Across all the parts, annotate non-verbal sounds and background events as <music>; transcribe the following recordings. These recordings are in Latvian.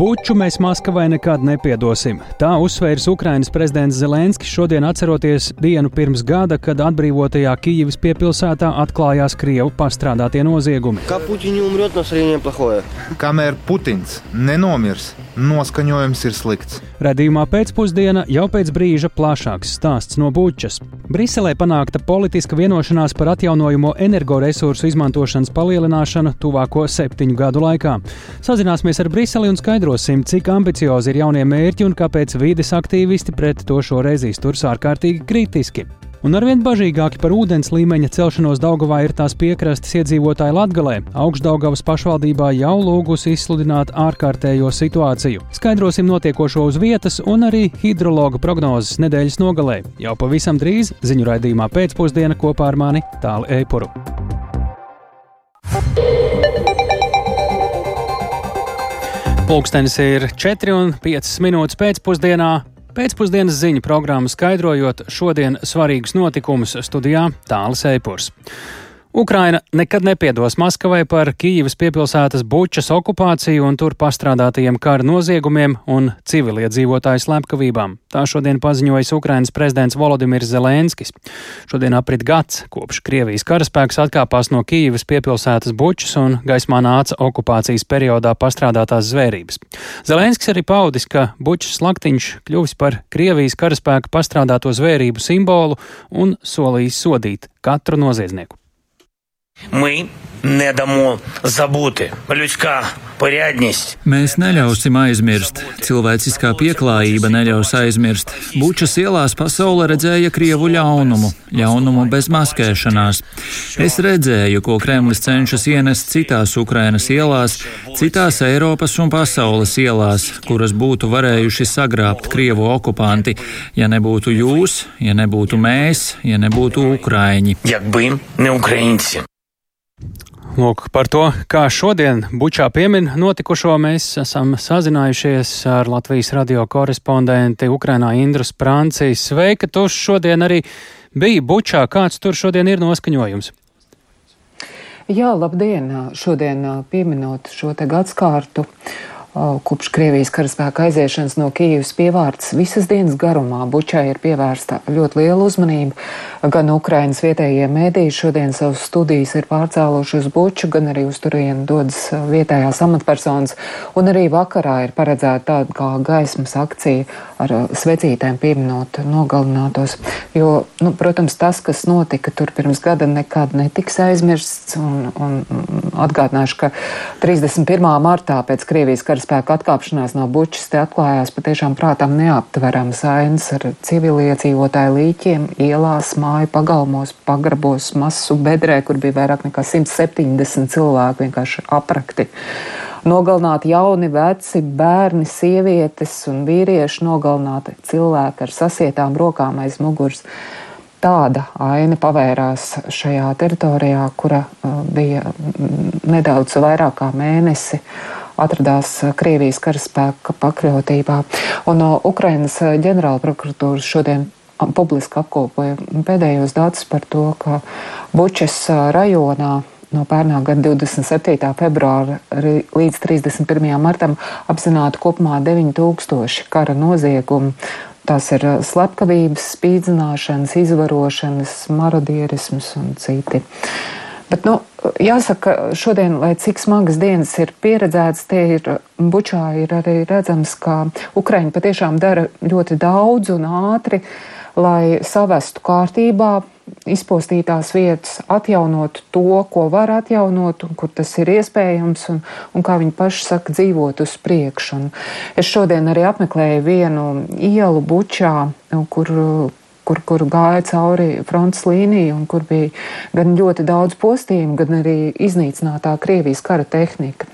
Buču mēs Maskavai nekad nepiedosim. Tā uzsvērs Ukrainas prezidents Zelenskis šodien atceroties dienu pirms gada, kad atbrīvotajā Kijivas piepilsētā atklājās Krievu pastrādātie noziegumi. Kamēr Putins nenomirs, noskaņojums ir slikts. Radījumā pēcpusdiena jau pēc brīža plašāks stāsts no Bučas. Briselē panākta politiska vienošanās par atjaunojamo energoresursu izmantošanas palielināšanu tuvāko septiņu gadu laikā. Sazināsimies ar Briseli un skaidrosim, cik ambiciozi ir jaunie mērķi un kāpēc vides aktīvisti pret to šoreiz izturs ārkārtīgi kritiski. Un arvien bažīgāki par ūdens līmeņa celšanos Daugavā ir tās piekrastes iedzīvotāji Latgalē. Augstdaugavas pašvaldībā jau lūgusi izsludināt ārkārtējo situāciju. Skaidrosim notiekošo uz vietas un arī hidrologa prognozes nedēļas nogalē. Jau pavisam drīz ziņu raidījumā pēcpusdiena kopā ar mani Tāli Eipuru. Pulkstenis ir 4,5 minūtes pēcpusdienā. Pēcpusdienas ziņu programmu skaidrojot šodien svarīgus notikumus studijā Tālis Eipurs. Ukraina nekad nepiedos Maskavai par Kīivas piepilsētas bučas okupāciju un tur pastrādātajiem kara noziegumiem un civiliedzīvotāju slepkavībām. Tā šodien paziņojas Ukrainas prezidents Volodimirs Zelenskis. Šodien aprit gads, kopš Krievijas karaspēks atkāpās no Kīivas piepilsētas bučas un gaismā nāca okupācijas periodā pastrādātās zvērības. Zelenskis arī paudis, ka bučas slaktiņš kļuvis par Krievijas karaspēka pastrādāto zvērību simbolu un solījis sodīt katru noziedznieku. Ми не дамо забути людська порядність. Mēs neļausim aizmirst. Cilvēciskā pieklājība neļaus aizmirst. Bučas ielās pasaule redzēja krievu ļaunumu, ļaunumu bez maskēšanās. Es redzēju, ko Kremlis cenšas ienest citās Ukrainas ielās, citās Eiropas un pasaules ielās, kuras būtu varējuši sagrābt krievu okupanti, ja nebūtu jūs, ja nebūtu mēs, ja nebūtu Ukraiņi. Jakbim, ne Ukraiņi. Lūk, par to, kā šodien Bučā piemin notikušo, mēs esam sazinājušies ar Latvijas radio korespondenti Ukrainā Indru Sprānci. Sveika, tu šodien arī biji Bučā. Kāds tur šodien ir noskaņojums? Jā, labdien! Šodien pieminot šo te gadskārtu Kopš Krievijas karaspēka aiziešanas no Kīivas pievārds visas dienas garumā Bučai ir pievērsta ļoti liela uzmanība. Gan Ukrainas vietējie mēdīji šodien savus studijas ir pārcēluši uz Buču, gan arī uz turienu dodas vietējās amatpersonas. Un arī vakarā ir paredzēta tāda kā gaismas akcija ar svecītēm pieminot nogalinātos. Jo, nu, protams, tas, kas notika tur pirms gada, nekad netiks aizmirsts. Un, un atgādināšu, ka 31. martā pēc Krievijas karaspēka karaspēka atkāpšanās no Bučas te atklājās patiešām prātām neaptverams ainas ar civiliedzīvotāju līķiem, ielās, māju pagalmos, pagrabos, masu bedrē, kur bija vairāk nekā 170 cilvēku vienkārši aprakti. Nogalināti jauni, veci, bērni, sievietes un vīrieši, nogalināti cilvēki ar sasietām rokām aiz muguras tāda aina pavērās šajā teritorijā, kura uh, bija nedaudz vairāk kā mēnesi atradās eh, Krievijas karaspēka pakļautībā. Un no Ukrainas eh, ģenerāla prokuratūras šodien publiski apkopoja pēdējos datus par to, ka Bučas eh, rajonā no pērnā gada 27. februāra līdz 31. martam apzināti kopumā 9000 kara noziegumu. Tās ir slepkavības, spīdzināšanas, izvarošanas, marodierisms un citi. Bet, nu, jāsaka, šodien, lai cik smagas dienas ir pieredzētas, tie ir bučā, ir arī redzams, ka Ukraiņi patiešām dara ļoti daudz un ātri, lai savestu kārtībā izpostītās vietas, atjaunot to, ko var atjaunot, un kur tas ir iespējams, un, un kā viņi paši saka, dzīvot uz priekšu. Un es šodien arī apmeklēju vienu ielu bučā, kur kur, kur gāja cauri frontes līniju un kur bija gan ļoti daudz postījumu, gan arī iznīcinātā Krievijas kara tehnika.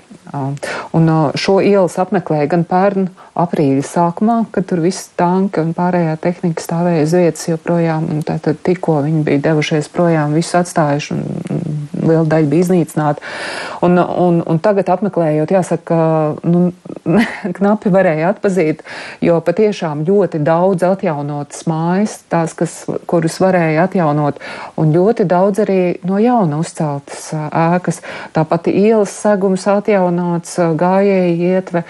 Un šo ielas apmeklēja gan pērn aprīļa sākumā, kad tur viss tanki un pārējā tehnika stāvēja uz vietas joprojām, tātad tikko viņi bija devušies projām, visu atstājuši un liela daļa bija iznīcināta. Un, un, un tagad apmeklējot, jāsaka, nu, <laughs> knapi varēja atpazīt, jo patiešām ļoti daudz atjaunotas mājas, tās, kas, kurus varēja atjaunot, un ļoti daudz arī no jauna uzceltas ēkas. Tāpat ielas segums atjaunots, gājēji ietve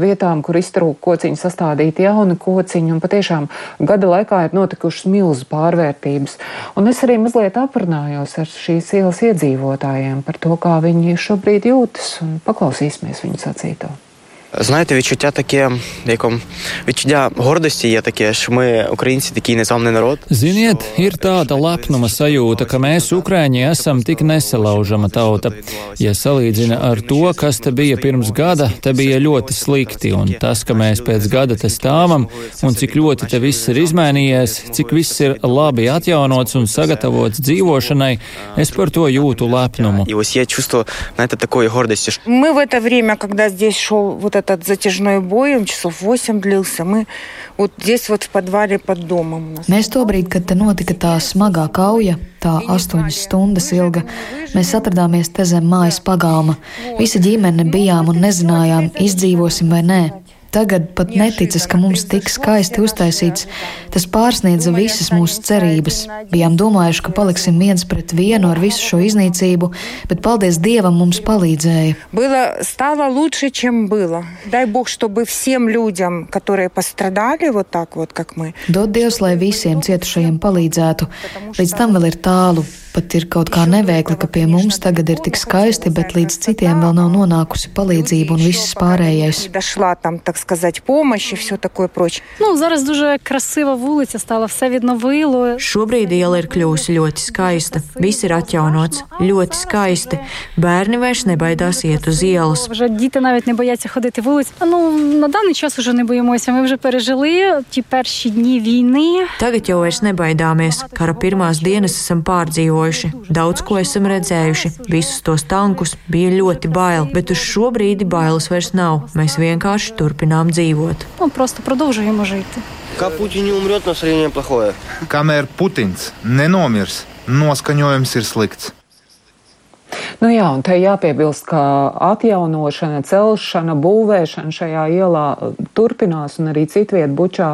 vietām, kur iztrūk kociņu sastādīti jauni kociņi, un patiešām gada laikā ir notikušas milzu pārvērtības. Un es arī mazliet aprunājos ar šīs ielas iedzīvotājiem par to, kā viņi šobrīd jūtas, paklausīsimies viņu sacīto. Знаєте, відчуття таке, яком відчуття гордості є таке, що ми українці такий незламний народ. Ziniet, ir tāda lepnuma sajūta, ka mēs, Ukrāņi, esam tik nesalaužama tauta. Ja salīdzina ar to, kas te bija pirms gada, te bija ļoti slikti, un tas, ka mēs pēc gada te stāvam, un cik ļoti te viss ir izmainījies, cik viss ir labi atjaunots un sagatavots dzīvošanai, es par to jūtu lepnumu. Mēs в это время, когда здесь шел вот этот этот затяжной бой, он часов 8 длился. Мы вот здесь вот в подвале под домом. У нас. Mēs tobrīd, kad te notika tā smagā kauja, tā astoņas stundas ilga, mēs atradāmies te zem mājas pagāma. Visa ģimene bijām un nezinājām, izdzīvosim vai nē. Tagad pat neticas, ka mums tik skaisti uztaisīts. Tas pārsniedza visas mūsu cerības. Bijām domājuši, ka paliksim viens pret vienu ar visu šo iznīcību, bet paldies Dievam mums palīdzēja. Было стало лучше, чем было. Дай Бог, чтобы всем людям, которые пострадали вот так вот, как мы. Dod Dievs, lai visiem cietušajiem palīdzētu. Līdz tam vēl ir tālu. Pat ir kaut kā neveikli, ka pie mums tagad ir tik skaisti, bet līdz citiem vēl nav nonākusi palīdzība un viss pārējais. Nu, Šobrīd iela ir kļuvusi ļoti skaista. Viss ir atjaunots, ļoti skaisti. Bērni vairs nebaidās iet uz ielas. Tagad jau vairs nebaidāmies. Kara pirmās dienas esam pārdzīvojuši piedzīvojuši, daudz ko esam redzējuši, visus tos tankus bija ļoti bail, bet uz šo brīdi bailes vairs nav. Mēs vienkārši turpinām dzīvot. Nu, Kā Puķiņš umrot, no slēņiem plahoja? Kamēr Putins nenomirs, noskaņojums ir slikts. Nu jā, un te jāpiebilst, ka atjaunošana, celšana, būvēšana šajā ielā turpinās, un arī citviet bučā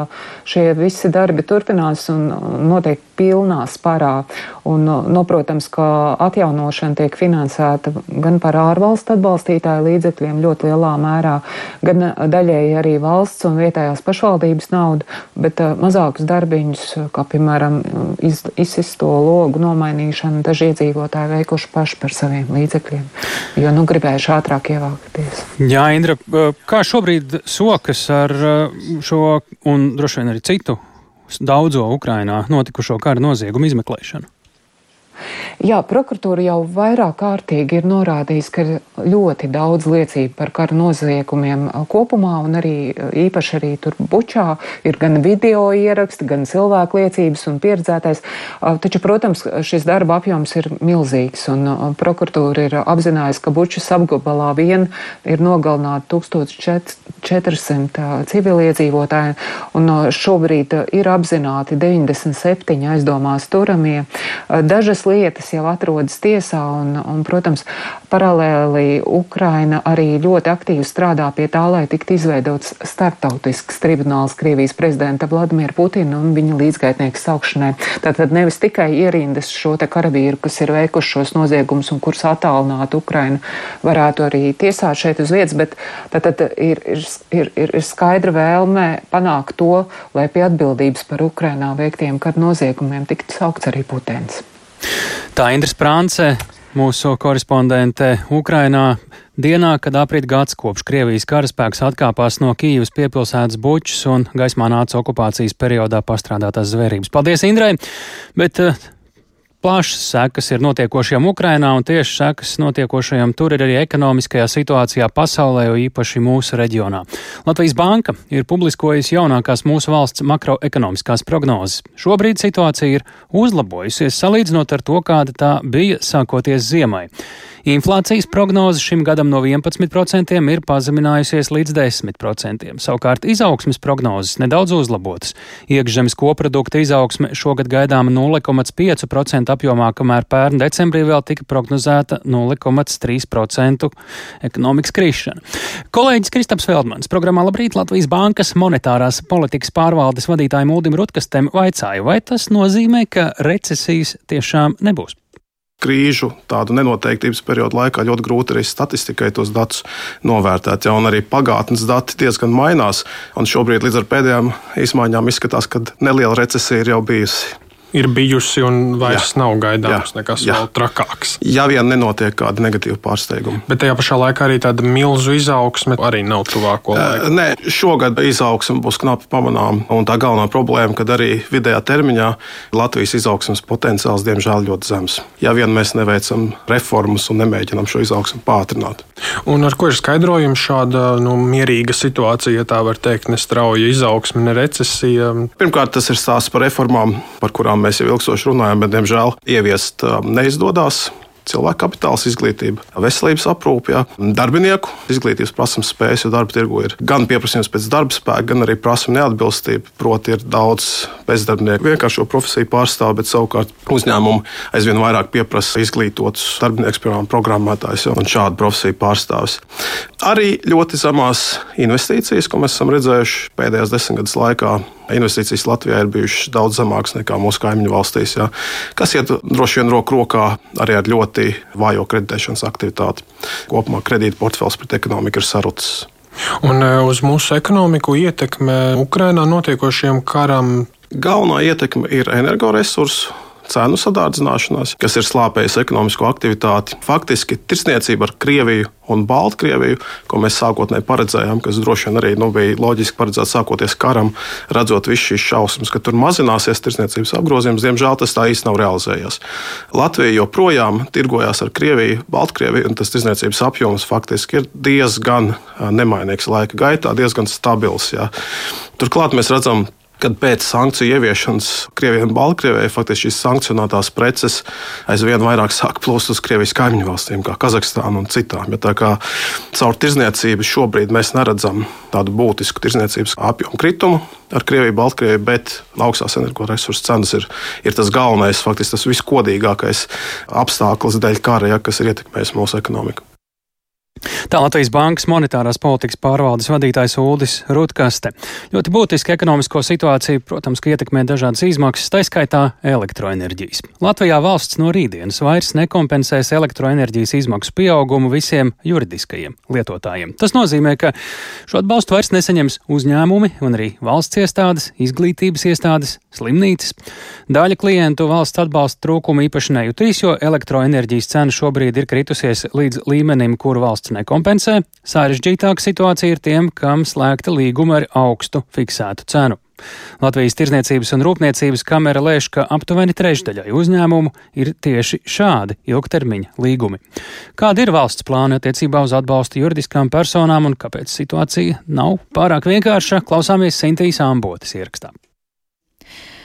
šie visi darbi turpinās un notiek pilnā sparā. Un, nu, protams, ka atjaunošana tiek finansēta gan par ārvalstu atbalstītāju līdzekļiem ļoti lielā mērā, gan daļēji arī valsts un vietējās pašvaldības naudu, bet uh, mazākus darbiņus, kā piemēram iz, izsisto logu nomainīšanu, daži iedzīvotāji veikuši paši par saviem līdzekļiem, jo nu gribējuši ātrāk ievākties. Jā, Indra, kā šobrīd sokas ar šo un droši vien arī citu daudzo Ukrainā notikušo kara noziegumu izmeklēšanu? Jā, prokuratūra jau vairāk kārtīgi ir norādījusi, ka ir ļoti daudz liecību par kara noziegumiem kopumā, un arī īpaši arī tur bučā ir gan video ieraksti, gan cilvēku liecības un pieredzētais. Taču, protams, šis darba apjoms ir milzīgs, un prokuratūra ir apzinājusi, ka bučas apgabalā vien ir nogalināti 1400 civiliedzīvotāji, un šobrīd ir apzināti 97 aizdomās turamie. Dažas lietas jau atrodas tiesā, un, un protams, paralēli Ukraina arī ļoti aktīvi strādā pie tā, lai tiktu izveidots starptautisks tribunāls Krievijas prezidenta Vladimira Putina un viņa līdzgaitnieku saukšanai. Tātad nevis tikai ierindas šo te karavīru, kas ir veikuši šos noziegumus un kurus attālināt Ukrainu, varētu arī tiesāt šeit uz vietas, bet tātad ir, ir, ir, ir, ir skaidra vēlme panākt to, lai pie atbildības par Ukrainā veiktiem kara noziegumiem tiktu saukts arī Putins. Tā Indras Prānce, mūsu korespondente Ukrainā, dienā, kad aprit gads kopš Krievijas karaspēks atkāpās no Kīivas piepilsētas bučas un gaismā nāca okupācijas periodā pastrādātās zvērības. Paldies, Indrai! Bet, Plašas sekas ir notiekošajam Ukrainā, un tieši sekas notiekošajam tur ir arī ekonomiskajā situācijā pasaulē, jo īpaši mūsu reģionā. Latvijas Banka ir publiskojusi jaunākās mūsu valsts makroekonomiskās prognozes. Šobrīd situācija ir uzlabojusies salīdzinot ar to, kāda tā bija sākoties ziemai. Inflācijas prognoze šim gadam no 11% ir pazeminājusies līdz 10%. Savukārt izaugsmes prognozes nedaudz uzlabotas. Iekšzemes koprodukta izaugsme šogad gaidāma 0,5% procentu apjomā, kamēr pērn decembrī vēl tika prognozēta 0,3% ekonomikas krišana. Kolēģis Kristaps Feldmans programmā Labrīt Latvijas Bankas monetārās politikas pārvaldes vadītājiem Uldim Rutkastem vaicāja, vai tas nozīmē, ka recesijas tiešām nebūs krīžu, tādu nenoteiktības periodu laikā ļoti grūti arī statistikai tos datus novērtēt. Ja, arī pagātnes dati diezgan mainās. Un šobrīd līdz ar pēdējām izmaiņām izskatās, ka neliela recesija ir jau bijusi ir bijusi un vairs jā. nav gaidāms jā. nekas jā. vēl trakāks. Ja vien nenotiek kāda negatīva pārsteiguma. Bet tajā pašā laikā arī tāda milzu izaugsme arī nav tuvāko laiku. Nē, šogad izaugsme būs knapi pamanām. Un tā galvenā problēma, kad arī vidējā termiņā Latvijas izaugsmes potenciāls diemžēl ļoti zems. Ja vien mēs neveicam reformas un nemēģinam šo izaugsmu pātrināt. Un ar ko ir skaidrojums šāda nu, mierīga situācija, ja tā var teikt, ne strauja izaugsme, ne recesija? Pirmkārt, tas ir stāsts par reformām, par kurām mēs jau ilgstoši runājam, bet diemžēl ieviest um, neizdodas cilvēku kapitāls, izglītība, veselības aprūpe, ja. darbinieku izglītības prasības spējas, jo darba tirgu ir gan pieprasījums pēc darba spēka, gan arī prasuma neatbilstība. Proti, ir daudz bezdarbnieku vienkāršo profesiju pārstāvju, bet savukārt uzņēmumi aizvien vairāk pieprasa izglītotus darbiniekus, piemēram, programmētājus un šādu profesiju pārstāvjus. Arī ļoti zemās investīcijas, ko mēs esam redzējuši pēdējās desmitgades laikā investīcijas Latvijā ir bijušas daudz zemākas nekā mūsu kaimiņu valstīs, jā, kas iet droši vien roku rokā arī ar ļoti vājo kreditēšanas aktivitāti. Kopumā kredīta portfels pret ekonomiku ir sarucis. Un e, uz mūsu ekonomiku ietekme Ukrainā notiekošiem karam? Galvenā ietekme ir energoresursu cenu sadārdzināšanās, kas ir slāpējis ekonomisko aktivitāti. Faktiski tirsniecība ar Krieviju un Baltkrieviju, ko mēs sākotnēji paredzējām, kas droši vien arī nu, bija loģiski paredzēts sākoties karam, redzot visu šīs šausmas, ka tur mazināsies tirsniecības apgrozījums. Diemžēl tas tā īsti nav realizējies. Latvija joprojām tirgojās ar Krieviju, Baltkrieviju, un tas tirsniecības apjoms faktiski ir diezgan nemainīgs laika gaitā, diezgan stabils. Jā. Turklāt mēs redzam, kad pēc sankciju ieviešanas Krievijai un Baltkrievijai faktiski šīs sankcionētās preces aizvien vairāk sāk plūst uz Krievijas kaimiņu valstīm, kā Kazahstāna un citām. Ja tā kā caur tirzniecību šobrīd mēs neredzam tādu būtisku tirzniecības apjomu kritumu ar Krieviju, Baltkrieviju, bet augstās energoresursu cenas ir, ir tas galvenais, faktiski tas viskodīgākais apstākļus dēļ kara, ja, kas ir ietekmējis mūsu ekonomiku. Tā Latvijas Bankas monetārās politikas pārvaldes vadītājs Uldis Rutkaste. Ļoti būtiski ekonomisko situāciju, protams, ka ietekmē dažādas izmaksas, taiskaitā elektroenerģijas. Latvijā valsts no rītdienas vairs nekompensēs elektroenerģijas izmaksu pieaugumu visiem juridiskajiem lietotājiem. Tas nozīmē, ka šo atbalstu vairs nesaņems uzņēmumi un arī valsts iestādes, izglītības iestādes, slimnīcas. Daļa klientu valsts atbalsta trūkumu īpaši nejutīs, jo elektroenerģijas cena šobrīd ir kritusies līdz līmenim, kuru valsts nekompensē. Sarežģītāka situācija ir tiem, kam slēgta līguma ar augstu fiksētu cenu. Latvijas Tirzniecības un Rūpniecības kamera lēš, ka aptuveni trešdaļai uzņēmumu ir tieši šādi ilgtermiņa līgumi. Kāda ir valsts plāna attiecībā uz atbalstu juridiskām personām un kāpēc situācija nav pārāk vienkārša, klausāmies Sintīs Ambotas ierakstā.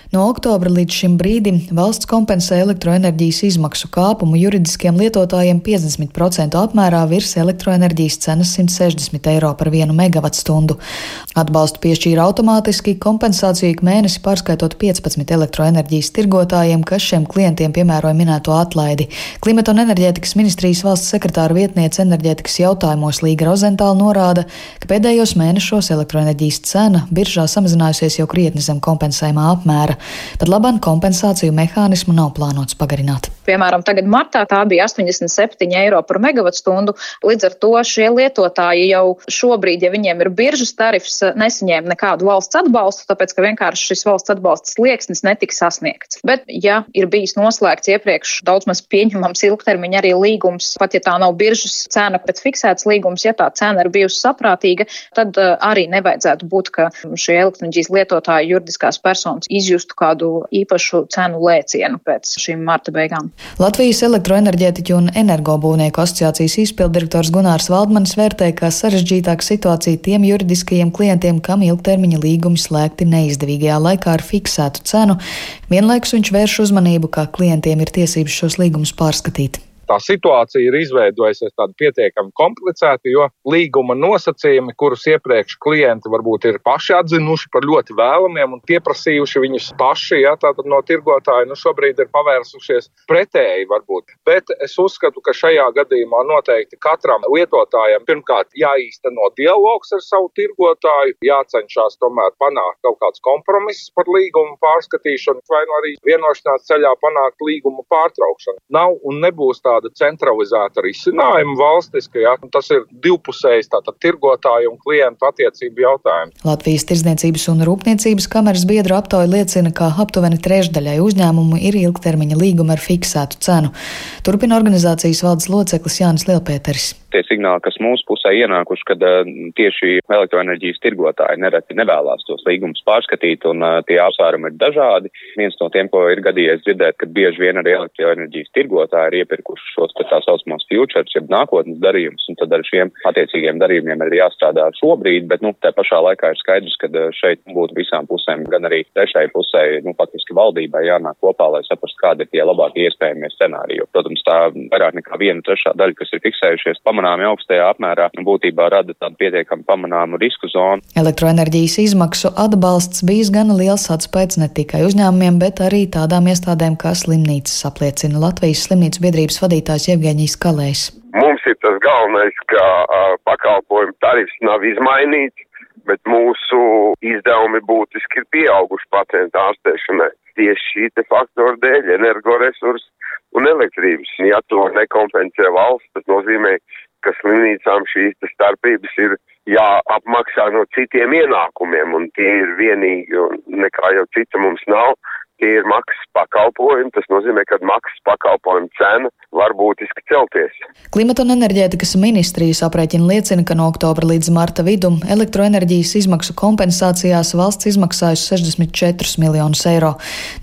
No oktobra līdz šim brīdim valsts kompensē elektroenerģijas izmaksu kāpumu juridiskiem lietotājiem 50% apmērā virs elektroenerģijas cenas 160 eiro par vienu megavatstundu. Atbalstu piešķīra automātiski kompensāciju ik mēnesi pārskaitot 15 elektroenerģijas tirgotājiem, kas šiem klientiem piemēroja minēto atlaidi. Klimata un enerģētikas ministrijas valsts sekretāra vietniece enerģētikas jautājumos Līga Rozentāla norāda, ka pēdējos mēnešos elektroenerģijas cena biržā samazinājusies jau krietni zem kompensējumā apmēra. Pat labāk kompensāciju mehānismu nav plānots pagarināt. Piemēram, tagad martā tā bija 87 eiro par megawattstundu. Līdz ar to šie lietotāji jau šobrīd, ja viņiem ir biržas tarifs, nesaņēma nekādu valsts atbalstu, tāpēc ka vienkārši šis valsts atbalsta slieksnis netika sasniegts. Bet, ja ir bijis noslēgts iepriekš daudz maz pieņemams ilgtermiņa arī līgums, pat ja tā nav biržas cena, bet fiksēts līgums, ja tā cena ir bijusi saprātīga, tad uh, arī nevajadzētu būt, ka šie elektroenerģijas lietotāji juridiskās personas izjustu kādu īpašu cenu lēcienu pēc šīm marta beigām. Latvijas elektroenerģētiķu un energobūvnieku asociācijas izpildirektors Gunārs Valdmanis vērtē, kā sarežģītāka situācija tiem juridiskajiem klientiem, kam ilgtermiņa līgumi slēgti neizdevīgajā laikā ar fiksētu cenu. Vienlaikus viņš vērš uzmanību, kā klientiem ir tiesības šos līgumus pārskatīt. Tā situācija ir izveidojusies tāda pietiekami komplicēta, jo līguma nosacījumi, kurus iepriekš klienti varbūt ir paši atzinuši par ļoti vēlamiem un pieprasījuši viņus paši, ja, tātad no tirgotāja, nu šobrīd ir pavērsušies pretēji varbūt. Bet es uzskatu, ka šajā gadījumā noteikti katram lietotājam pirmkārt jāīsteno dialogs ar savu tirgotāju, jācenšas tomēr panākt kaut kāds kompromiss par līgumu pārskatīšanu vai nu arī vienošanās ceļā panākt līgumu pārtraukšanu. Nav un nebūs tāda centralizēta risinājuma valstiski, ja tas ir divpusējs tātad tirgotāju un klientu attiecību jautājums. Latvijas Tirzniecības un Rūpniecības kameras biedru aptauja liecina, ka aptuveni trešdaļai uzņēmumu ir ilgtermiņa līguma ar fiksētu cenu. Turpina organizācijas valdes loceklis Jānis Lielpēteris tie signāli, kas mūsu pusē ienākuši, kad uh, tieši elektroenerģijas tirgotāji nereti nevēlas tos līgumus pārskatīt, un uh, tie apsvērumi ir dažādi. Viens no tiem, ko ir gadījies dzirdēt, ka bieži vien arī elektroenerģijas tirgotāji ir iepirkuši šos tā saucamos futures, jeb nākotnes darījumus, un tad ar šiem attiecīgiem darījumiem ir jāstrādā šobrīd, bet, nu, tā pašā laikā ir skaidrs, ka uh, šeit būtu visām pusēm, gan arī trešai pusē, nu, faktiski valdībai jānāk kopā, lai saprastu, kādi ir tie labākie iespējamie scenāriji. Jo, protams, tā vairāk nekā viena trešā daļa, kas ir fiksējušies pamanāmi augstajā apmērā, būtībā rada tādu pietiekami pamanāmu risku zonu. Elektroenerģijas izmaksu atbalsts bijis gan liels atspējas ne tikai uzņēmumiem, bet arī tādām iestādēm kā slimnīcas, apliecina Latvijas slimnīcas biedrības vadītājs Jevgeņijs Kalējs. Mums ir tas galvenais, ka uh, pakalpojumu tarifs nav izmainīts, bet mūsu izdevumi būtiski ir pieauguši pacientu ārstēšanai. Tieši šī faktora dēļ, energoresursu un elektrības. Ja to nekompensē valsts, tas nozīmē, ka slimnīcām šīs starpības ir jāapmaksā no citiem ienākumiem, un tie ir vienīgi, un nekā jau cita mums nav tie ir maksas pakalpojumi. Tas nozīmē, ka maksas pakalpojumu cena var būtiski celties. Klimata un enerģētikas ministrijas aprēķina liecina, ka no oktobra līdz marta vidum elektroenerģijas izmaksu kompensācijās valsts izmaksājusi 64 miljonus eiro.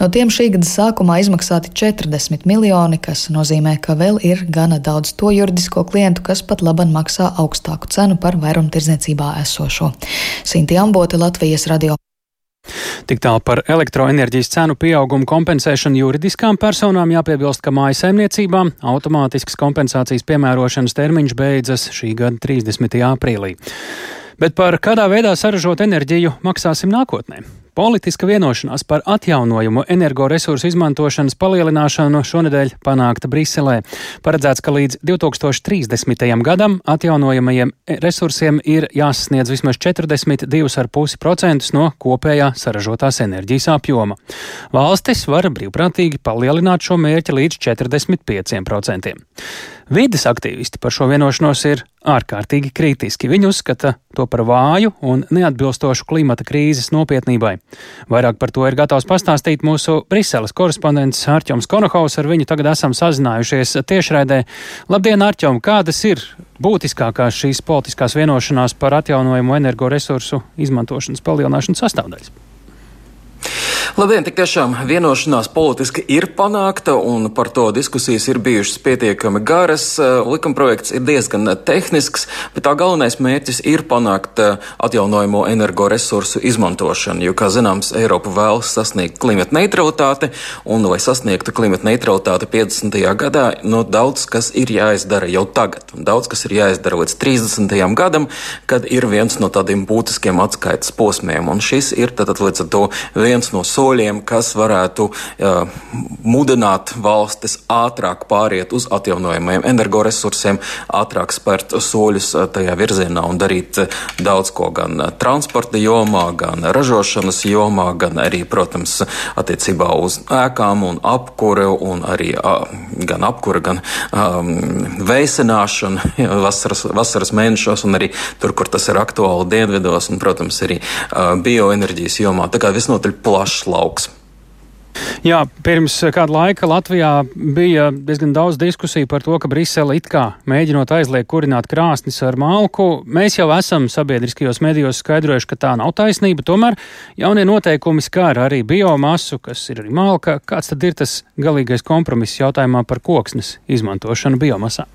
No tiem šī gada sākumā izmaksāti 40 miljoni, kas nozīmē, ka vēl ir gana daudz to juridisko klientu, kas pat laban maksā augstāku cenu par vairumtirdzniecībā esošo. Sinti Ambote, Latvijas radio. Tik tālu par elektroenerģijas cenu pieaugumu kompensēšanu juridiskām personām jāpiebilst, ka mājasaimniecībām automātisks kompensācijas piemērošanas termiņš beidzas šī gada 30. aprīlī. Bet par kādā veidā saražot enerģiju maksāsim nākotnē? Politiska vienošanās par atjaunojumu energoresursu izmantošanas palielināšanu šonadēļ panākta Briselē. Paredzēts, ka līdz 2030. gadam atjaunojamajiem resursiem ir jāsasniedz vismaz 42,5% no kopējā saražotās enerģijas apjoma. Valstis var brīvprātīgi palielināt šo mērķi līdz 45%. Vides aktīvisti par šo vienošanos ir ārkārtīgi kritiski. Viņi uzskata to par vāju un neatbilstošu klimata krīzes nopietnībai. Vairāk par to ir gatavs pastāstīt mūsu Briseles korespondents Arčuns Konohaus. Ar viņu tagad esam sazinājušies tiešraidē. Labdien, Arčum! Kādas ir būtiskākās šīs politiskās vienošanās par atjaunojumu energoresursu izmantošanas palielināšanas sastāvdaļas? Labdien, tik tiešām vienošanās politiski ir panākta, un par to diskusijas ir bijušas pietiekami garas. Likumprojekts ir diezgan tehnisks, bet tā galvenais mērķis ir panākt atjaunojamo energoresursu izmantošanu, jo, kā zināms, Eiropa vēlas sasniegt klimata neutralitāti, un, lai sasniegtu klimata neutralitāti 50. gadā, no daudz kas ir jāizdara jau tagad, un daudz kas ir jāizdara līdz 30. gadam, kad ir viens no tādiem būtiskiem atskaites posmiem, un šis ir tātad līdz ar to viens no soļiem soļiem, kas varētu uh, mudināt valstis ātrāk pāriet uz atjaunojamajiem energoresursiem, ātrāk spērt soļus tajā virzienā un darīt daudz ko gan transporta jomā, gan ražošanas jomā, gan arī, protams, attiecībā uz ēkām un apkuri un arī uh, gan apkura, gan um, veisināšana vasaras, vasaras mēnešos un arī tur, kur tas ir aktuāli dienvidos un, protams, arī uh, bioenerģijas jomā. Tā kā visnotaļ plašs lauks. Jā, pirms kāda laika Latvijā bija diezgan daudz diskusiju par to, ka Brisele it kā mēģinot aizliegt kurināt krāsnis ar malku. Mēs jau esam sabiedriskajos medijos skaidrojuši, ka tā nav taisnība. Tomēr jaunie noteikumi skar arī biomasu, kas ir arī malka. Kāds tad ir tas galīgais kompromiss jautājumā par koksnes izmantošanu biomasā?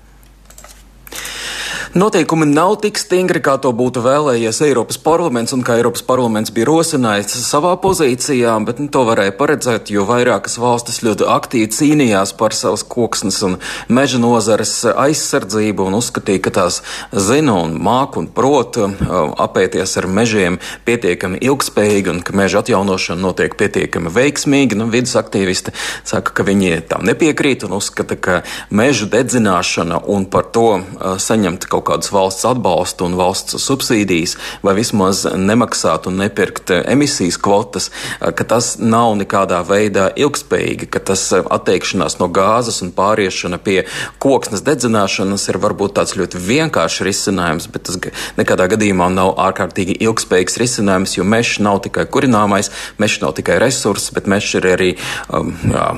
Noteikumi nav tik stingri, kā to būtu vēlējies Eiropas parlaments un kā Eiropas parlaments bija rosinājis savā pozīcijā, bet nu, to varēja paredzēt, jo vairākas valstis ļoti aktīvi cīnījās par savas koksnes un meža nozares aizsardzību un uzskatīja, ka tās zina un māk un prot uh, apēties ar mežiem pietiekami ilgspējīgi un ka meža atjaunošana notiek pietiekami veiksmīgi. Nu, vidas aktīvisti saka, ka viņi tam nepiekrīt un uzskata, ka mežu dedzināšana un par to uh, saņemt kaut kaut kādus valsts atbalstu un valsts subsīdijas, vai vismaz nemaksāt un nepirkt emisijas kvotas, ka tas nav nekādā veidā ilgspējīgi, ka tas atteikšanās no gāzes un pāriešana pie koksnes dedzināšanas ir varbūt tāds ļoti vienkāršs risinājums, bet tas nekādā gadījumā nav ārkārtīgi ilgspējīgs risinājums, jo mežs nav tikai kurināmais, mežs nav tikai resurss, bet mežs ir arī um, jā,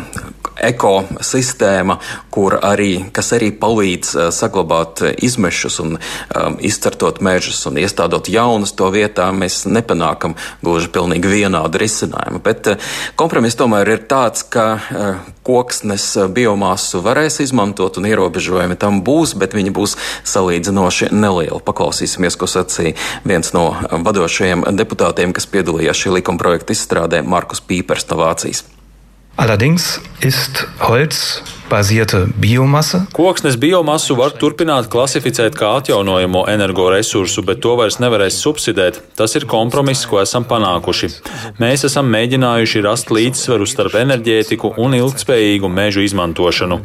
ekosistēma, kur arī, kas arī palīdz uh, saglabāt izmešus un um, izcertot mežus un iestādot jaunus to vietā, mēs nepanākam gluži pilnīgi vienādu risinājumu. Bet uh, kompromiss tomēr ir tāds, ka uh, koksnes biomasu varēs izmantot un ierobežojumi tam būs, bet viņi būs salīdzinoši nelieli. Paklausīsimies, ko sacīja viens no vadošajiem deputātiem, kas piedalījās šī likuma projekta izstrādē, Markus Pīpers no Vācijas. Allerdings ist Holz basierte Biomasse. Koksnes biomasu var turpināt klasificēt kā atjaunojamo energoresursu, bet to vairs nevarēs subsidēt. Tas ir kompromiss, ko esam panākuši. Mēs esam mēģinājuši rast līdzsvaru starp enerģētiku un ilgspējīgu mežu izmantošanu.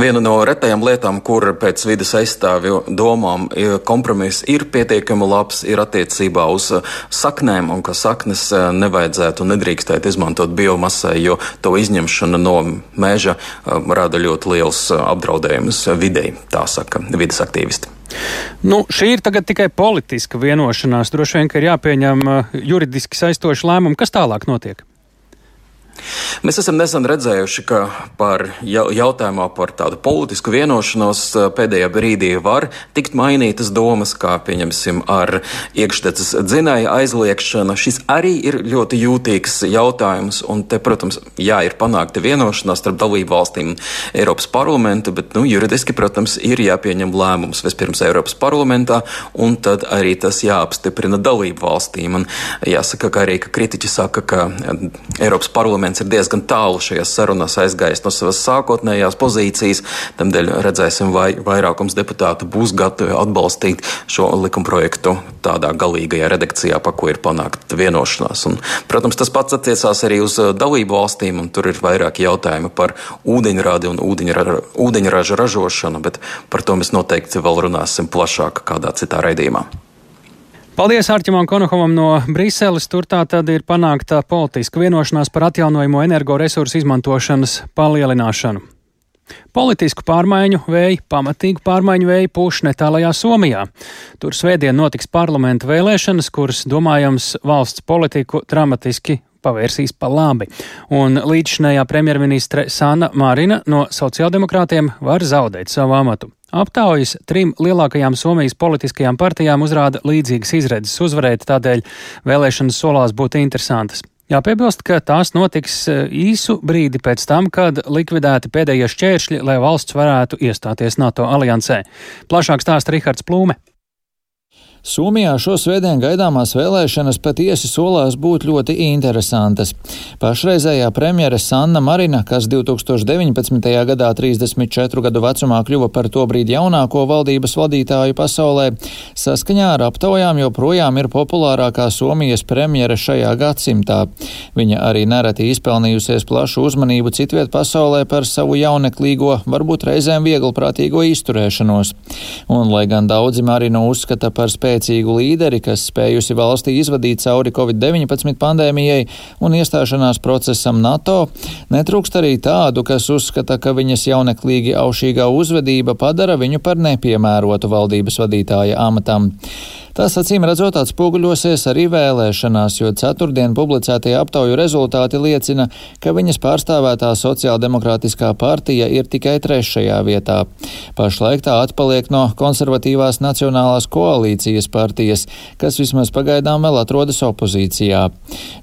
Viena no retajām lietām, kur pēc vidas aizstāvju domām kompromiss ir pietiekami labs, ir attiecībā uz uh, saknēm, un ka saknes uh, nevajadzētu un nedrīkstētu izmantot biomasai, jo to izņemšana no meža uh, rada ļoti liels apdraudējumus videi, tā saka vidas aktīvisti. Nu, šī ir tikai politiska vienošanās. Droši vien, ka ir jāpieņem juridiski saistoši lēmumi. Kas tālāk notiek? Mēs esam nesen redzējuši, ka par jautājumā par tādu politisku vienošanos eh, pēdējā brīdī var tikt mainītas domas, kā pieņemsim ar iekšteces dzinēju aizliekšanu. Šis arī ir ļoti jūtīgs jautājums, un te, protams, jā, ir panākta vienošanās starp dalību valstīm Eiropas parlamentu, bet, nu, juridiski, protams, ir jāpieņem lēmums vispirms Eiropas parlamentā, un tad arī tas jāapstiprina dalību valstīm. Un jāsaka, ka arī ka kritiķi saka, ka eh, Eiropas parlaments parlaments ir diezgan tālu šajās sarunās aizgājis no savas sākotnējās pozīcijas. Tādēļ redzēsim, vai vairākums deputātu būs gatavi atbalstīt šo likumprojektu tādā galīgajā redakcijā, pa ko ir panākta vienošanās. Un, protams, tas pats attiecās arī uz uh, dalību valstīm, un tur ir vairāki jautājumi par ūdeņradi un ūdeņra, ūdeņraža ražošanu, bet par to mēs noteikti vēl runāsim plašāk kādā citā raidījumā. Paldies Arķimam Konohovam no Briseles. Tur tā tad ir panākta politiska vienošanās par atjaunojamo energoresursu izmantošanas palielināšanu. Politisku pārmaiņu vēju, pamatīgu pārmaiņu vēju pūš netālajā Somijā. Tur svētdien notiks parlamenta vēlēšanas, kuras, domājams, valsts politiku dramatiski pavērsīs pa labi. Un līdzšinējā premjerministre Sanna Marina no sociāldemokrātiem var zaudēt savu amatu. Aptaujas trim lielākajām Somijas politiskajām partijām uzrāda līdzīgas izredzes uzvarēt, tādēļ vēlēšanas solās būt interesantas. Jāpiebilst, ka tās notiks e, īsu brīdi pēc tam, kad likvidēti pēdējie šķēršļi, lai valsts varētu iestāties NATO aliansē. Plašāk stāsta Rihards Plūme. Somijā šo svētdienu gaidāmās vēlēšanas patiesi solās būt ļoti interesantas. Pašreizējā premjera Sanna Marina, kas 2019. gadā 34 gadu vecumā kļuva par to brīdi jaunāko valdības vadītāju pasaulē, saskaņā ar aptaujām joprojām ir populārākā Somijas premjera šajā gadsimtā. Viņa arī nereti izpelnījusies plašu uzmanību citviet pasaulē par savu jauneklīgo, varbūt reizēm vieglprātīgo izturēšanos. Un, lai gan daudzi Marinu uzskata par spēju spēcīgu līderi, kas spējusi valstī izvadīt cauri Covid-19 pandēmijai un iestāšanās procesam NATO, netrūkst arī tādu, kas uzskata, ka viņas jauneklīgi aušīgā uzvedība padara viņu par nepiemērotu valdības vadītāja amatam. Tas acīm redzot atspoguļosies arī vēlēšanās, jo ceturtdien publicētie aptauju rezultāti liecina, ka viņas pārstāvētā sociāldemokrātiskā partija ir tikai trešajā vietā. Pašlaik tā atpaliek no konservatīvās nacionālās koalīcijas partijas, kas vismaz pagaidām vēl atrodas opozīcijā.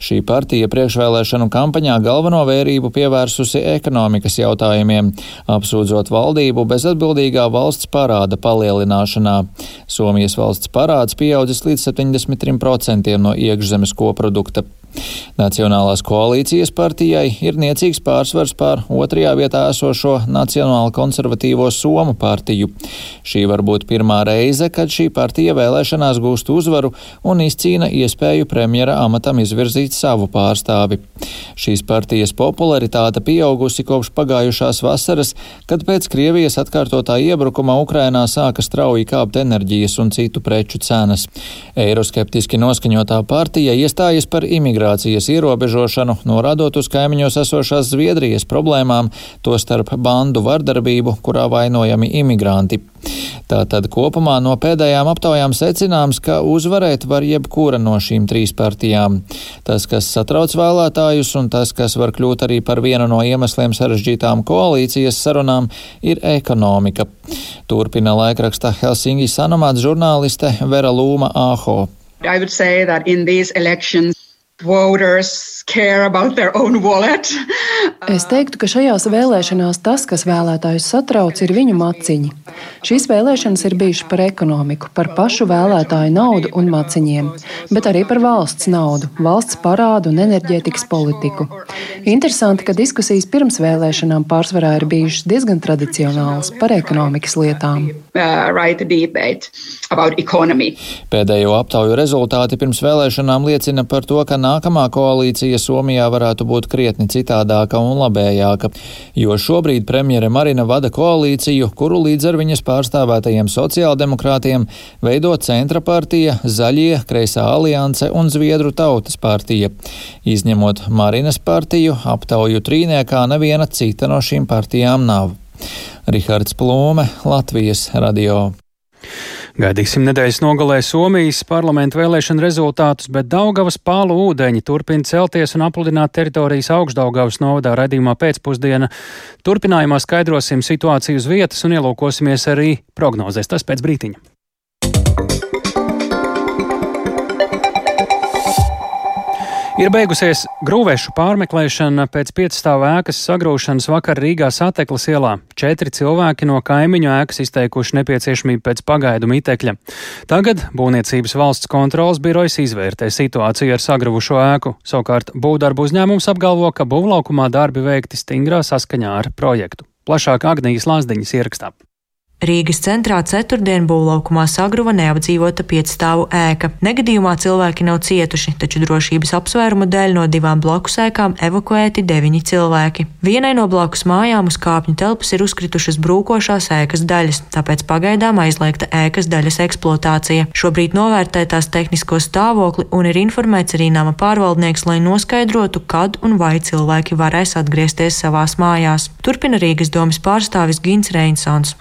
Šī partija priekšvēlēšanu kampaņā galveno vērību pievērsusi ekonomikas jautājumiem, apsūdzot valdību bezatbildīgā valsts parāda palielināšanā. Somijas valsts parāds pieaudzis līdz 73% no iekšzemes koprodukta. Nacionālās koalīcijas partijai ir niecīgs pārsvars pār otrajā vietā esošo Nacionālo konservatīvo Somu partiju. Šī var būt pirmā reize, kad šī partija vēlēšanās gūst uzvaru un izcīna iespēju premjera amatam izvirzīt savu pārstāvi. Šīs partijas popularitāte pieaugusi kopš pagājušās vasaras, kad pēc Krievijas atkārtotā iebrukuma Ukrainā sāka strauji kāpt enerģijas un citu preču cenas. Eiroskeptiski noskaņotā partija iestājas par imigrāciju imigrācijas ierobežošanu, norādot uz kaimiņos esošās Zviedrijas problēmām, tostarp bandu vardarbību, kurā vainojami imigranti. Tātad kopumā no pēdējām aptaujām secināms, ka uzvarēt var jebkura no šīm trīs partijām. Tas, kas satrauc vēlētājus un tas, kas var kļūt arī par vienu no iemesliem sarežģītām koalīcijas sarunām, ir ekonomika. Turpina laikraksta Helsinki Sanomāts žurnāliste Vera Lūma Āho. I would say that in these elections voters care about their own wallet. Es teiktu, ka šajās vēlēšanās tas, kas vēlētājus satrauc, ir viņu maciņi. Šīs vēlēšanas ir bijušas par ekonomiku, par pašu vēlētāju naudu un maciņiem, bet arī par valsts naudu, valsts parādu un enerģētikas politiku. Interesanti, ka diskusijas pirms vēlēšanām pārsvarā ir bijušas diezgan tradicionālas par ekonomikas lietām. Uh, Pēdējo aptauju rezultāti pirms vēlēšanām liecina par to, ka nākamā koalīcija Somijā varētu būt krietni citādāka un labējāka, jo šobrīd premjere Marina vada koalīciju, kuru līdz ar viņas pārstāvētajiem sociāldemokrātiem veido Centra partija, Zaļie, Kreisā alianse un Zviedru tautas partija. Izņemot Marinas partiju, aptauju trīniekā neviena cita no šīm partijām nav. Rihards Plūme, Latvijas radio. Gaidīsim nedēļas nogalē Somijas parlamentu vēlēšanu rezultātus, bet Daugavas pālu ūdeņi turpina celties un apludināt teritorijas augšdaugavas novadā raidījumā pēcpusdiena. Turpinājumā skaidrosim situāciju uz vietas un ielūkosimies arī prognozēs. Tas pēc brītiņa. Ir beigusies grūvēšu pārmeklēšana pēc piecstāvu ēkas sagrūšanas vakar Rīgā sateklas ielā. Četri cilvēki no kaimiņu ēkas izteikuši nepieciešamību pēc pagaidu mitekļa. Tagad Būvniecības valsts kontrolas birojas izvērtē situāciju ar sagruvušo ēku. Savukārt būvdarbu uzņēmums apgalvo, ka būvlaukumā darbi veikti stingrā saskaņā ar projektu. Plašāk Agnijas Lāsdiņas ierakstā. Rīgas centrā ceturtdien būvlaukumā sagruva neapdzīvota piecstāvu ēka. Negadījumā cilvēki nav cietuši, taču drošības apsvērumu dēļ no divām blakus ēkām evakuēti deviņi cilvēki. Vienai no blakus mājām uz kāpņu telpas ir uzkritušas brūkošās ēkas daļas, tāpēc pagaidām aizliegta ēkas daļas eksploatācija. Šobrīd novērtē tās tehnisko stāvokli un ir informēts arī nama pārvaldnieks, lai noskaidrotu, kad un vai cilvēki varēs atgriezties savās mājās. Turpina Rīgas domas pārstāvis Gins Reinsons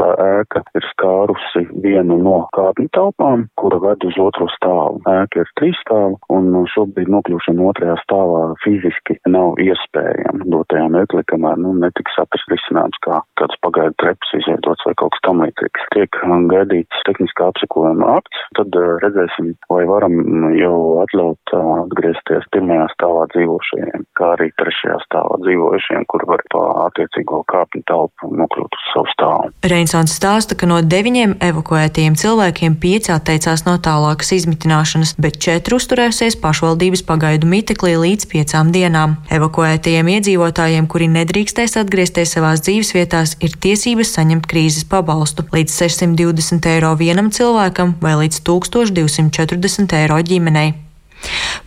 esošā ēka ir skārusi vienu no kāpņu telpām, kura ved uz otro stāvu. Ēka ir trīs stāvu, un šobrīd nokļūšana otrajā stāvā fiziski nav iespējama dotajā mirklī, kamēr nu, netiks atrast risinājums, kā kāds pagaidu treps izveidots vai kaut kas tam līdzīgs. Tiek gaidīts tehniskā apsekojuma akts, tad uh, redzēsim, vai varam jau atļaut uh, atgriezties pirmajā stāvā dzīvošajiem, kā arī trešajā stāvā dzīvojušiem, kur var pa attiecīgo kāpņu telpu nokļūt uz savu stāvu. Reinsons stāsta, ka no deviņiem evakuētajiem cilvēkiem pieci atteicās no tālākas izmitināšanas, bet četri uzturēsies pašvaldības pagaidu miteklī līdz piecām dienām. Evakuētajiem iedzīvotājiem, kuri nedrīkstēs atgriezties savās dzīvesvietās, ir tiesības saņemt krīzes pabalstu līdz 620 eiro vienam cilvēkam vai līdz 1240 eiro ģimenei.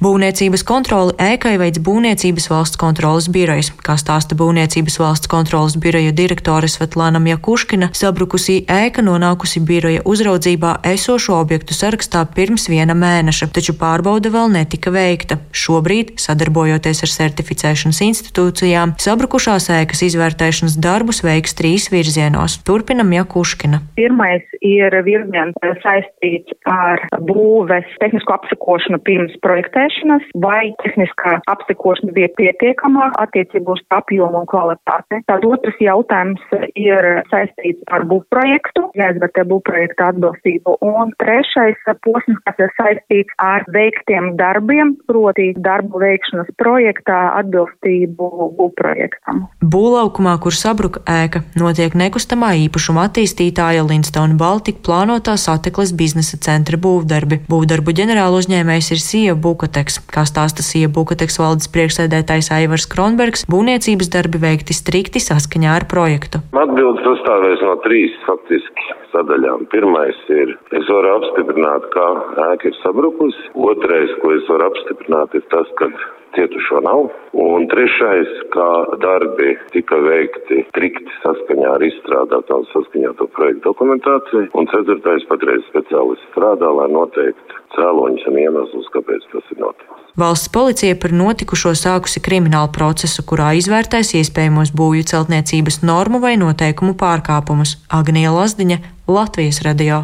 Būvniecības kontroli ēkai veids Būvniecības valsts kontrolas birojas, kā stāsta Būvniecības valsts kontrolas biroja direktore Svetlana Mjakuškina, sabrukusī ēka nonākusi biroja uzraudzībā esošo objektu sarakstā pirms viena mēneša, taču pārbauda vēl netika veikta. Šobrīd, sadarbojoties ar certificēšanas institūcijām, sabrukušās ēkas izvērtēšanas darbus veiks trīs virzienos. Turpinam Jakuškina. Pirmais ir virziens saistīts ar būves tehnisko apsakošanu pirms projektēšanas, vai tehniskā apsakošana bija pietiekamā attiecībā uz apjomu un kvalitāti. Tad otrs jautājums ir saistīts ar būvprojektu, jāizvērtē būvprojekta atbilstību. Un trešais posms, kas ir saistīts ar veiktiem darbiem, proti darbu veikšanas projektā atbilstību būvprojektam. Būvlaukumā, kur sabruka ēka, notiek nekustamā īpašuma attīstītāja Linstone Baltica plānotā satekles biznesa centra būvdarbi. Būvdarbu ģenerāla uzņēmējs ir Sija Bukateks. Kā stāsta Sija Bukateks valdes priekšsēdētājs Aivars Kronbergs, būvniecības darbi veikti strikti saskaņā ar projektu. Atbildes sastāvēs no trīs faktiski sadaļām. Pirmais ir, es varu apstiprināt, ka ēka ir sabrukusi. Otrais, ko es varu apstiprināt, ir tas, ka cietušo nav. Un trešais, kā darbi tika veikti strikti saskaņā ar izstrādātu un saskaņāto projektu dokumentāciju. Un ceturtais, patreiz speciālisti strādā, lai noteiktu cēloņus un iemeslus, kāpēc tas ir noticis. Valsts policija par notikušo sākusi kriminālu procesu, kurā izvērtēs iespējamos būvju celtniecības normu vai noteikumu pārkāpumus. Agnija Lazdiņa, Latvijas radio.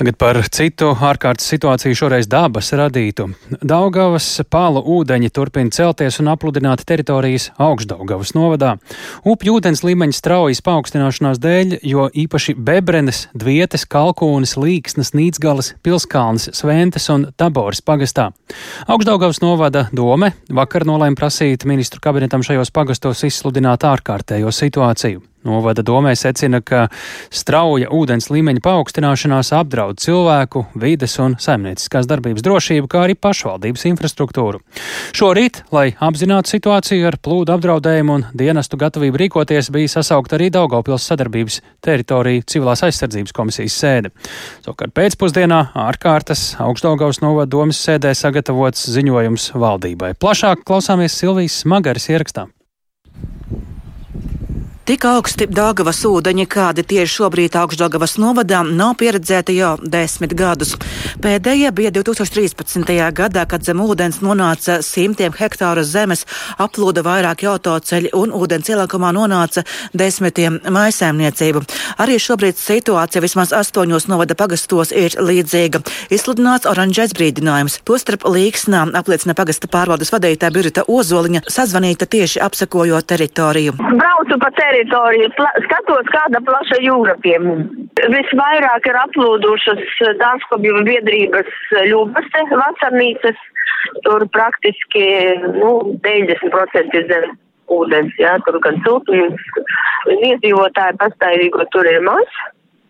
Tagad par citu ārkārtas situāciju, šoreiz dabas radītu. Daugavas pālu ūdeņi turpina celties un apludināt teritorijas augšdaugavas novadā. Upju ūdens līmeņa straujas paaugstināšanās dēļ, jo īpaši Bebrenes, Dvietes, Kalkūnas, Līksnes, Nīcgalas, Pilskalnes, Sventes un Taboras pagastā. Augšdaugavas novada dome vakar nolēma prasīt ministru kabinetam šajos pagastos izsludināt ārkārtējo situāciju. Novada domē secina, ka strauja ūdens līmeņa paaugstināšanās apdraud cilvēku, vides un saimnieciskās darbības drošību, kā arī pašvaldības infrastruktūru. Šorīt, lai apzinātu situāciju ar plūdu apdraudējumu un dienestu gatavību rīkoties, bija sasaukt arī Daugopils sadarbības teritoriju civilās aizsardzības komisijas sēde. Savukārt pēcpusdienā ārkārtas augstdaugavas novada domas sēdē sagatavots ziņojums valdībai. Plašāk klausāmies Silvijas Smagaras ierakstā. Tik augsti Dāngavas ūdeņi, kādi tieši šobrīd augšdāngavas novadā, nav pieredzēti jau desmit gadus. Pēdējie bija 2013. gadā, kad zem ūdens nonāca simtiem hektāru zemes, aplūda vairāki autoceļi un ūdens ielākumā nonāca desmitiem maisēmniecību. Arī šobrīd situācija vismaz astoņos novada pagastos ir līdzīga. Izsludināts oranžais brīdinājums. Tostarp līksnā apliecina pagasta pārvaldes vadītāja Birita Ozoliņa, sazvanīta tieši apsekojot teritoriju. Braucu teritoriju teritoriju, skatos, kāda plaša jūra pie mums. Visvairāk ir aplūdušas dārzkopju biedrības ļubaste, vasarnīcas. Tur praktiski nu, 90% ir zem ūdens, jā, tur gan siltums, iedzīvotāji pastāvīgo tur ir maz,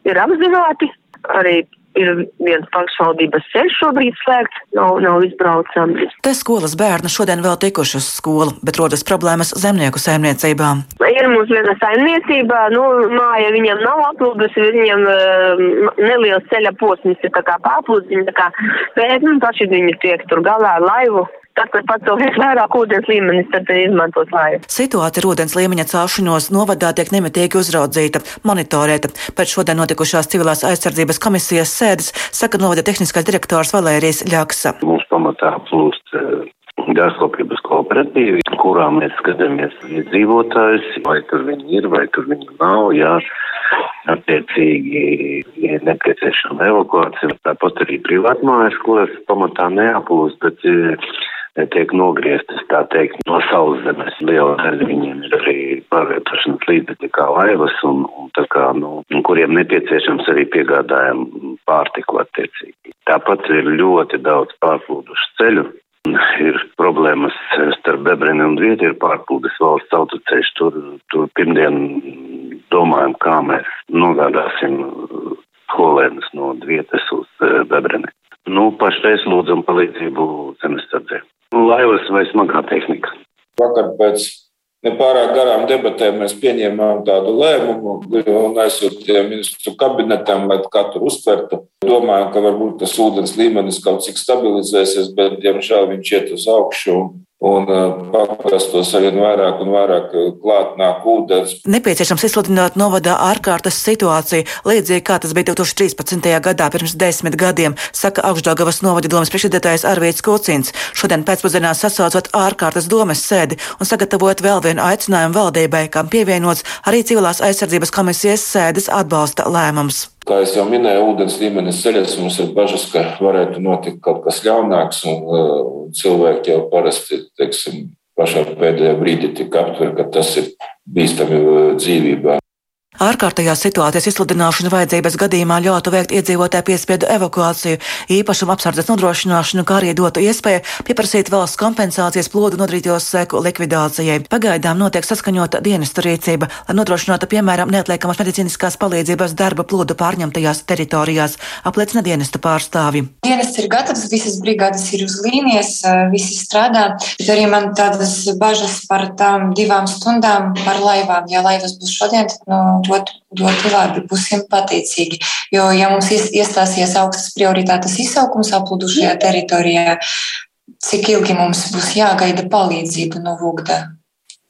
ir apzināti, arī ir viens pašvaldības ceļš šobrīd slēgts, nav, nav izbraucams. Te skolas bērni šodien vēl tikuši uz skolu, bet rodas problēmas zemnieku saimniecībām. Ir mums viena saimniecība, nu, māja viņam nav aplūdusi, viņam uh, neliels ceļa posms ir tā kā pārplūds, viņi tā kā, bet, nu, paši viņi tiek tur galā laivu. Tad, kad pacelsies vairāk ūdens līmenis, tad izmantos laivu. Situācija ar ūdens līmeņa celšanos novadā tiek nemitīgi uzraudzīta, monitorēta. Pēc šodien notikušās civilās aizsardzības komisijas sēdes saka novada tehniskais direktors Valērijas Ļaksa. Mums pamatā plūst dārzkopības kooperatīvi, kurā mēs skatāmies iedzīvotājus, vai tur viņi ir, vai tur viņi nav, jā. Attiecīgi ir nepieciešama evakuācija, tāpat arī privātmājas, kuras pamatā neaplūst, bet tiek nogrieztas, tā teikt, no sauszemes. Liela daļa viņiem ir arī pārvietošanas līdzekļi kā laivas, un, un tā kā, nu, kuriem nepieciešams arī piegādājam pārtiku attiecīgi. Tāpat ir ļoti daudz pārplūdušu ceļu. Ir problēmas starp Bebreni un Vietu, ir pārplūdes valsts autoceļš. Tur, tur pirmdien domājam, kā mēs nogādāsim skolēnus no Vietas uz Bebreni. Nu, pašreiz lūdzam palīdzību zemesardzē. Laivas vai smagā tehnika. Vakar pēc nepārāk garām debatēm mēs pieņēmām tādu lēmumu un aizsūtījām ministru kabinetam, lai katru uztvertu. Domājam, ka varbūt tas ūdens līmenis kaut cik stabilizēsies, bet, diemžēl, viņš iet uz augšu un paprastos arvien vairāk un vairāk klāt nāk ūdens. Nepieciešams izsludināt novadā ārkārtas situāciju, līdzīgi kā tas bija 2013. gadā pirms desmit gadiem, saka Augstdagavas novada domas priekšsēdētājs Arvīts Kucins. Šodien pēcpusdienā sasaucot ārkārtas domas sēdi un sagatavot vēl vienu aicinājumu valdībai, kam pievienots arī civilās aizsardzības komisijas sēdes atbalsta lēmums. Kā jau minēju, ūdens līmenis ceļas, mums ir bažas, ka varētu notikt kaut kas ļaunāks, un uh, cilvēki jau parasti, teiksim, pašā pēdējā brīdī tik aptver, ka tas ir bīstami uh, dzīvībā. Ārkārtējās situācijas izsludināšana vajadzības gadījumā ļautu veikt iedzīvotāju piespiedu evakuāciju, īpašumu apsardzes nodrošināšanu, kā arī dotu iespēju pieprasīt valsts kompensācijas plūdu nodrītos seku likvidācijai. Pagaidām notiek saskaņota dienestu rīcība, lai nodrošinātu, piemēram, neatliekamas medicīniskās palīdzības darba plūdu pārņemtajās teritorijās, apliecina dienesta pārstāvi. Dienests ir gatavs, visas brigādes ir uz līnijas, visi strādā, bet arī man tādas bažas par tām divām stundām par laivām. Ja laivas būs šodien, tad no ļoti, ļoti labi, būsim pateicīgi. Jo, ja mums iestāsies augstas prioritātes izsaukums aplūdušajā teritorijā, cik ilgi mums būs jāgaida palīdzība no Vogda?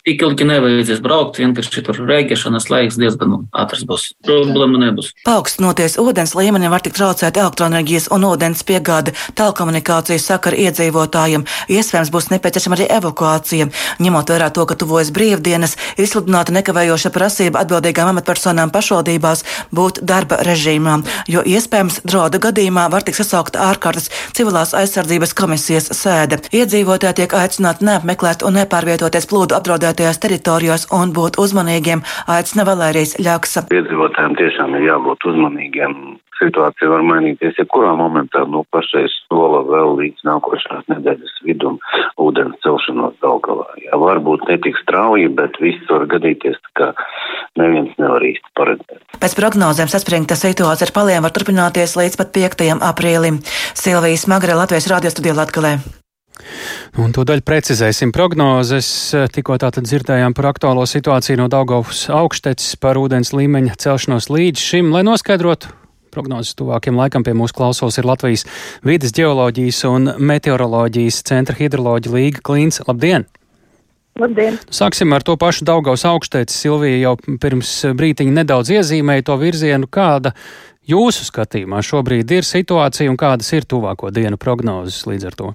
Tik ilgi nevajadzēs braukt, vienkārši tur rēģēšanas laiks diezgan ātrs būs. Problēma nebūs. Paaugstinoties ūdens līmenim var tikt traucēt elektroenerģijas un ūdens piegāde, tālkomunikācijas sakara iedzīvotājiem. Iespējams, būs nepieciešama arī evakuācija. Ņemot vērā to, ka tuvojas brīvdienas, ir izsludināta nekavējoša prasība atbildīgām amatpersonām pašvaldībās būt darba režīmā, jo iespējams draudu gadījumā var tikt sasaukta ārkārtas civilās aizsardzības komisijas sēde. Iedzīvotāji tiek aicināti neapmeklēt un nepārvietoties plūdu apdraudētājiem apdraudētajās teritorijās un būt uzmanīgiem, aicina Valērijas Ļaksa. Iedzīvotājiem tiešām ir jābūt uzmanīgiem. Situācija var mainīties jebkurā momentā no pašais sola vēl līdz nākošās nedēļas vidum ūdens celšanos Daugavā. Jā, varbūt netik strauji, bet viss var gadīties, ka neviens nevar īsti paredzēt. Pēc prognozēm saspringta situācija ar paliem var turpināties līdz pat 5. aprīlim. Silvijas Magre Latvijas radio studijā Latgalē. Un tūdaļ precizēsim prognozes. Tikko tātad dzirdējām par aktuālo situāciju no Daugovas augšteces par ūdens līmeņa celšanos līdz šim, lai noskaidrotu. Prognozes tuvākiem laikam pie mūsu klausos ir Latvijas vidas geoloģijas un meteoroloģijas centra hidroloģija Līga Klīns. Labdien! Labdien! Sāksim ar to pašu Daugavas augšteici. Silvija jau pirms brītiņa nedaudz iezīmēja to virzienu, kāda jūsu skatījumā šobrīd ir situācija un kādas ir tuvāko dienu prognozes līdz ar to.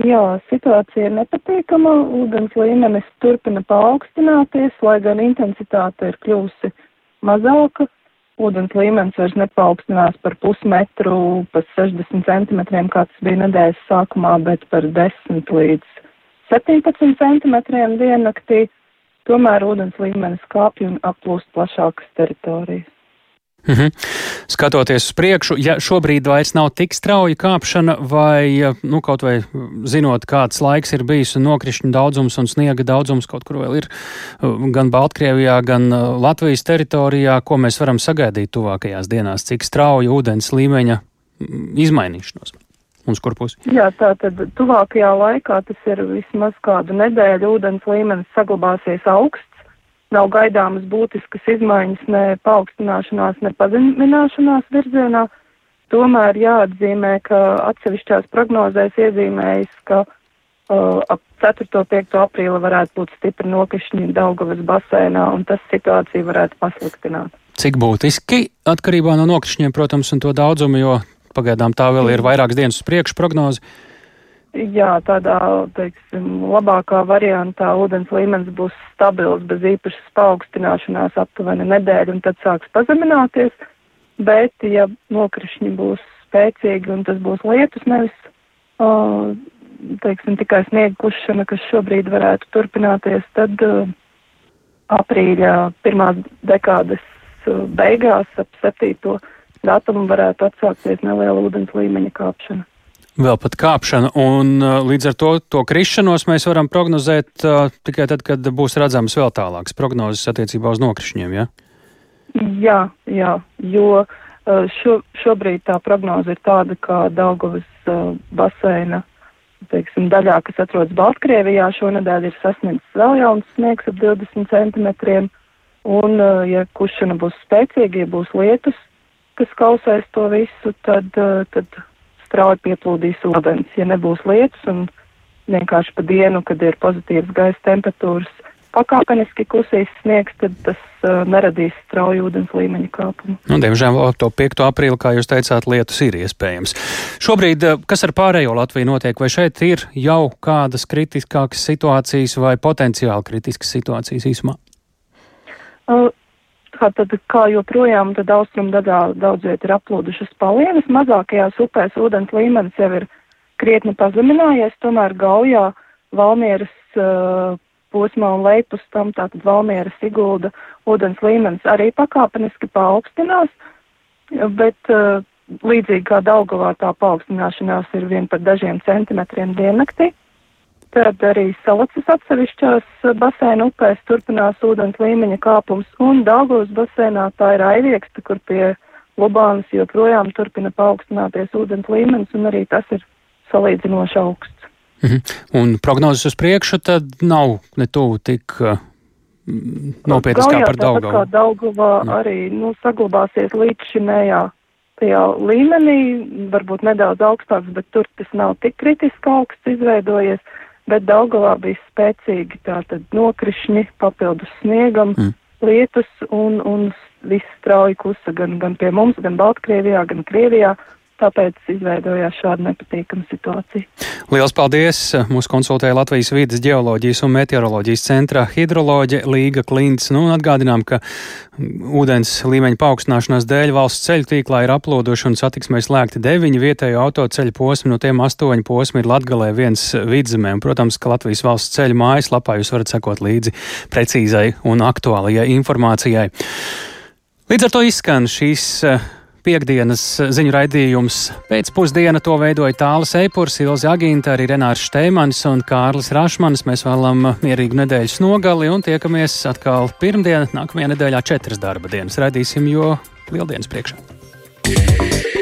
Jā, situācija ir nepatīkama. Ūdens līmenis turpina paaugstināties, lai gan intensitāte ir kļuvusi mazāka. Ūdens līmenis vairs nepaukstinās par pusmetru, pa 60 centimetriem, kā tas bija nedēļas sākumā, bet par 10 līdz 17 centimetriem diennaktī. Tomēr ūdens līmenis kāpj un aplūst plašākas teritorijas. Mhm. Skatoties uz priekšu, ja šobrīd vairs nav tik strauja kāpšana, vai nu, kaut vai zinot, kāds laiks ir bijis un nokrišņu daudzums un sniega daudzums kaut kur vēl ir gan Baltkrievijā, gan Latvijas teritorijā, ko mēs varam sagaidīt tuvākajās dienās, cik strauja ūdens līmeņa izmainīšanos. Uz kur pusi? Jā, tā tad tuvākajā laikā tas ir vismaz kādu nedēļu ūdens līmenis saglabāsies augsts nav gaidāmas būtiskas izmaiņas ne paaugstināšanās, ne pazemināšanās virzienā. Tomēr jāatzīmē, ka atsevišķās prognozēs iezīmējas, ka uh, ap 4. un 5. aprīli varētu būt stipri nokrišņi Daugavas basēnā, un tas situāciju varētu pasliktināt. Cik būtiski atkarībā no nokrišņiem, protams, un to daudzumu, jo pagaidām tā vēl ir vairākas dienas uz priekšu prognozi. Jā, tādā, teiksim, labākā variantā ūdens līmenis būs stabils bez īpašas paaugstināšanās aptuveni nedēļu un tad sāks pazemināties, bet ja nokrišņi būs spēcīgi un tas būs lietus, nevis, uh, teiksim, tikai sniega kušana, kas šobrīd varētu turpināties, tad uh, aprīļa pirmās dekādes uh, beigās ap septīto datumu varētu atsākties neliela ūdens līmeņa kāpšana. Vēl pat kāpšana, un uh, līdz ar to, to krišanos mēs varam prognozēt uh, tikai tad, kad būs redzams vēl tālāks prognozes attiecībā uz nokrišņiem, ja? Jā, jā, jo uh, šo, šobrīd tā prognoze ir tāda, ka Daugavas uh, baseina teiksim, daļā, kas atrodas Baltkrievijā, šonadēļ ir sasniegts vēl jauns sniegs ap 20 centimetriem, un, ja kušana būs spēcīga, ja būs lietus, kas kausēs to visu, tad, tad strauji pieplūdīs ūdens. Ja nebūs lietus un vienkārši pa dienu, kad ir pozitīvas gaisa temperatūras, pakāpeniski klusīs sniegs, tad tas uh, neradīs strauju ūdens līmeņa kāpumu. Nu, diemžēl to 5. aprīli, kā jūs teicāt, lietus ir iespējams. Šobrīd, kas ar pārējo Latviju notiek, vai šeit ir jau kādas kritiskākas situācijas vai potenciāli kritiskas situācijas īsumā? Uh, Tātad, kā joprojām, tad austrumu daļā daudz viet ir aplūdušas palienas, mazākajās upēs ūdens līmenis jau ir krietni pazeminājies, tomēr Gaujā, Valmieras uh, posmā un lejpus tam tātad Valmieras Sigulda ūdens līmenis arī pakāpeniski paaugstinās, bet uh, līdzīgi kā Daugavā tā paaugstināšanās ir vien par dažiem centimetriem diennaktī. Tad arī salacas atsevišķās basēna upēs turpinās ūdens līmeņa kāpums, un Daugavas basēnā tā ir aivieksta, kur pie Lubānas joprojām turpina paaugstināties ūdens līmenis, un arī tas ir salīdzinoši augsts. Mhm. Un prognozes uz priekšu tad nav ne tuvu tik uh, nopietnas kā par Daugavu. Kā Daugavā no. arī nu, saglabāsies līdz šimējā tajā līmenī, varbūt nedaudz augstāks, bet tur tas nav tik kritiski augsts izveidojies bet Daugavā bija spēcīgi tātad nokrišņi papildus sniegam, mm. lietus un, un viss strauji kusa gan, gan pie mums, gan Baltkrievijā, gan Krievijā tāpēc izveidojās šāda nepatīkama situācija. Lielas paldies! Mūsu konsultēja Latvijas vidas geoloģijas un meteoroloģijas centrā hidroloģe Līga Klints. Nu, atgādinām, ka ūdens līmeņa paaugstināšanās dēļ valsts ceļu tīklā ir aplūduši un satiksmē slēgti deviņi vietējo autoceļu posmi, no tiem astoņi posmi ir Latgalē viens vidzemē. Un, protams, ka Latvijas valsts ceļu mājaslapā jūs varat sekot līdzi precīzai un aktuālajai informācijai. Līdz ar to izskan šīs Piektdienas ziņu raidījums pēcpusdiena to veidoja Tāla Seipurs, Ilze Agīnta, arī Renārs Šteimanis un Kārlis Rašmanis. Mēs vēlam mierīgu nedēļas nogali un tiekamies atkal pirmdien, nākamajā nedēļā četras darba dienas. Radīsim, jo lieldienas priekšā. Yeah.